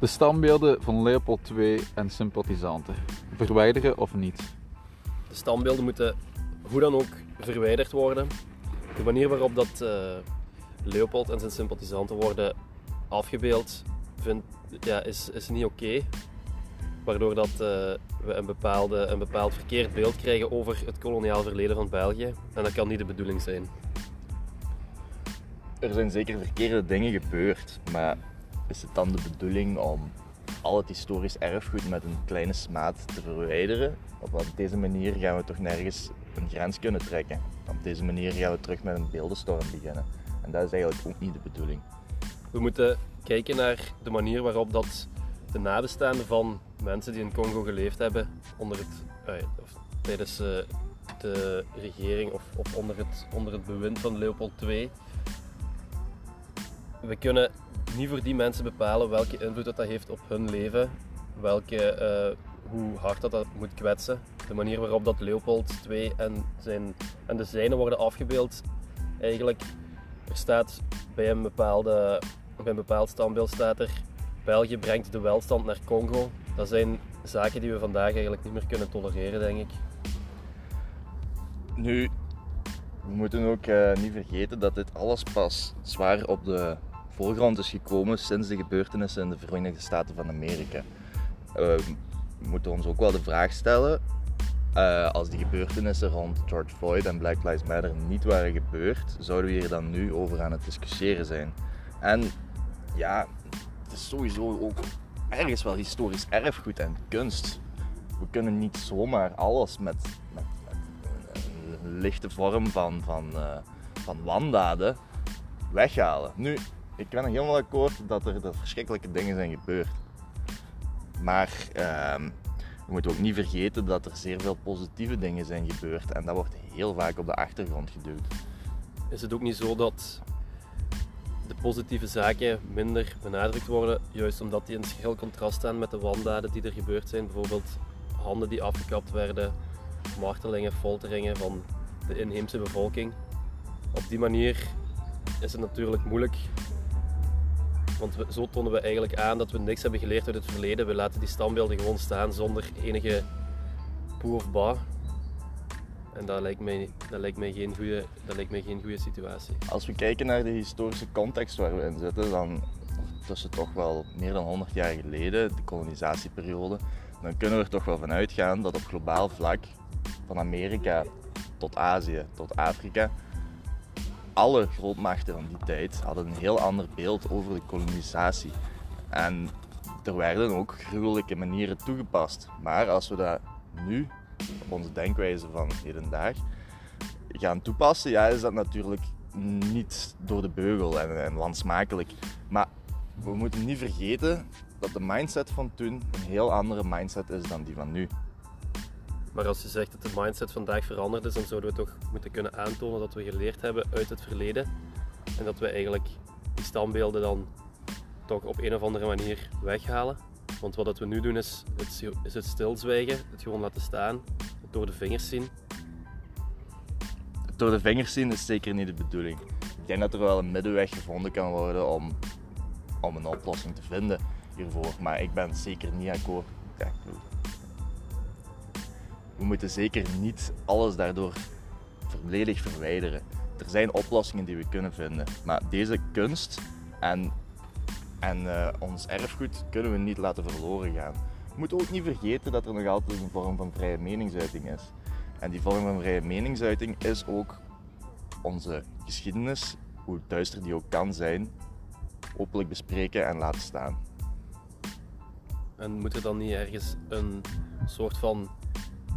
De standbeelden van Leopold II en sympathisanten. Verwijderen of niet? De standbeelden moeten hoe dan ook verwijderd worden. De manier waarop dat uh, Leopold en zijn sympathisanten worden afgebeeld vind, ja, is, is niet oké. Waardoor dat, uh, we een, bepaalde, een bepaald verkeerd beeld krijgen over het koloniaal verleden van België. En dat kan niet de bedoeling zijn. Er zijn zeker verkeerde dingen gebeurd, maar is het dan de bedoeling om al het historisch erfgoed met een kleine smaad te verwijderen? Op deze manier gaan we toch nergens een grens kunnen trekken. Op deze manier gaan we terug met een beeldenstorm beginnen. En dat is eigenlijk ook niet de bedoeling. We moeten kijken naar de manier waarop dat de nabestaanden van mensen die in Congo geleefd hebben onder het, uh, of tijdens uh, de regering of, of onder, het, onder het bewind van Leopold II. We kunnen niet voor die mensen bepalen welke invloed dat, dat heeft op hun leven, welke, uh, hoe hard dat, dat moet kwetsen. De manier waarop dat Leopold II en, zijn, en de zijnen worden afgebeeld, eigenlijk, er staat bij een, bepaalde, bij een bepaald standbeeld staat er België brengt de welstand naar Congo. Dat zijn zaken die we vandaag eigenlijk niet meer kunnen tolereren, denk ik. Nu, we moeten ook uh, niet vergeten dat dit alles pas zwaar op de voorgrond is gekomen sinds de gebeurtenissen in de Verenigde Staten van Amerika. Uh, we moeten ons ook wel de vraag stellen, uh, als die gebeurtenissen rond George Floyd en Black Lives Matter niet waren gebeurd, zouden we hier dan nu over aan het discussiëren zijn. En ja, het is sowieso ook ergens wel historisch erfgoed en kunst. We kunnen niet zomaar alles met, met, een lichte vorm van, van, uh, van wandaden weghalen. Nu, ik ben helemaal akkoord dat er, dat verschrikkelijke dingen zijn gebeurd. Maar uh, we moeten ook niet vergeten dat er zeer veel positieve dingen zijn gebeurd. En dat wordt heel vaak op de achtergrond geduwd. Is het ook niet zo dat de positieve zaken minder benadrukt worden, juist omdat die in heel contrast staan met de wandaden die er gebeurd zijn? Bijvoorbeeld handen die afgekapt werden, martelingen, folteringen van de inheemse bevolking. Op die manier is het natuurlijk moeilijk want we, zo tonen we eigenlijk aan dat we niks hebben geleerd uit het verleden. We laten die standbeelden gewoon staan zonder enige poe of ba. En dat lijkt, mij, dat, lijkt mij geen goede, situatie. Als we kijken naar de historische context waar we in zitten, dan tussen toch wel meer dan 100 jaar geleden, de kolonisatieperiode, dan kunnen we er toch wel van uitgaan dat op globaal vlak, van Amerika tot Azië tot Afrika, alle grootmachten van die tijd hadden een heel ander beeld over de kolonisatie. En er werden ook gruwelijke manieren toegepast. Maar als we dat nu, op onze denkwijze van hedendaag, gaan toepassen, ja, is dat natuurlijk niet door de beugel en, en landsmakelijk. Maar we moeten niet vergeten dat de mindset van toen een heel andere mindset is dan die van nu. Maar als je zegt dat de mindset vandaag veranderd is, dan zouden we toch moeten kunnen aantonen dat we geleerd hebben uit het verleden. En dat we eigenlijk die standbeelden dan toch op een of andere manier weghalen. Want wat we nu doen is het, is het stilzwijgen, het gewoon laten staan, het door de vingers zien. Door de vingers zien is zeker niet de bedoeling. Ik denk dat er wel een middenweg gevonden kan worden om, om een oplossing te vinden hiervoor. Maar ik ben zeker niet akkoord. We moeten zeker niet alles daardoor volledig verwijderen. Er zijn oplossingen die we kunnen vinden, maar deze kunst en, en uh, ons erfgoed kunnen we niet laten verloren gaan. We moeten ook niet vergeten dat er nog altijd een vorm van vrije meningsuiting is. En die vorm van vrije meningsuiting is ook onze geschiedenis, hoe duister die ook kan zijn, openlijk bespreken en laten staan. En moet er dan niet ergens een soort van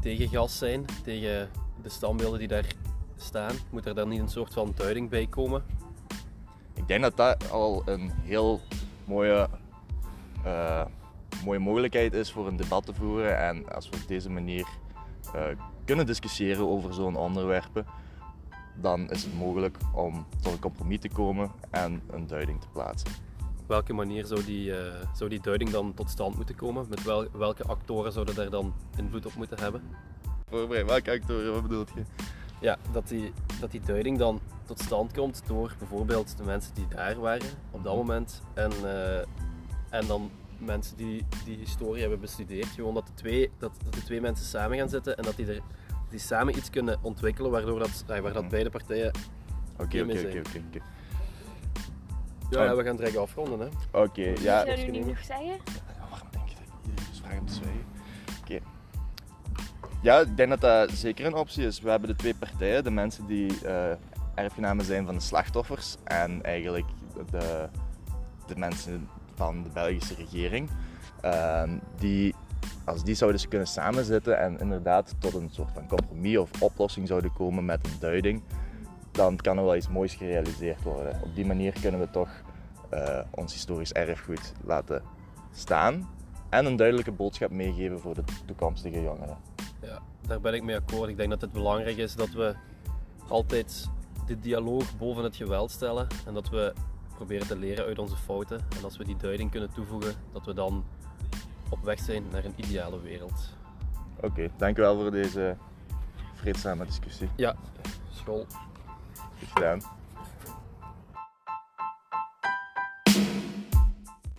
tegengas zijn tegen de standbeelden die daar staan? Moet er dan niet een soort van duiding bij komen? Ik denk dat dat al een heel mooie, uh, mooie mogelijkheid is voor een debat te voeren. En als we op deze manier uh, kunnen discussiëren over zo'n onderwerpen, dan is het mogelijk om tot een compromis te komen en een duiding te plaatsen. Op welke manier zou die, uh, zou die duiding dan tot stand moeten komen? Met wel, welke actoren zouden daar dan invloed op moeten hebben? Voorbereid, welke actoren, wat bedoelt je? Ja, dat die, dat die duiding dan tot stand komt door bijvoorbeeld de mensen die daar waren op dat moment. En, uh, en dan mensen die die historie hebben bestudeerd. Gewoon dat de twee, dat, dat de twee mensen samen gaan zitten en dat die, er, die samen iets kunnen ontwikkelen waardoor dat, waar dat Mhm. beide partijen... Oké, oké, oké. Ja, Oh. ja, we gaan direct afronden. Hè. Oké, ja. Zou je nu niet nog zeggen? Ja, Waarom denk je dat ik iedereen dus vraag om te zwijgen? Oké. Ja, ik denk dat dat zeker een optie is. We hebben de twee partijen, de mensen die eh erfgenamen zijn van de slachtoffers en eigenlijk de, de mensen van de Belgische regering. Ehm, die, als die zouden ze kunnen samenzitten en inderdaad tot een soort van compromis of oplossing zouden komen met een duiding, dan kan er wel iets moois gerealiseerd worden. Op die manier kunnen we toch eh, ons historisch erfgoed laten staan en een duidelijke boodschap meegeven voor de toekomstige jongeren. Ja, daar ben ik mee akkoord. Ik denk dat het belangrijk is dat we altijd de dialoog boven het geweld stellen en dat we proberen te leren uit onze fouten. En als we die duiding kunnen toevoegen, dat we dan op weg zijn naar een ideale wereld. Oké, dankjewel voor deze vreedzame discussie. Ja, school. Isten.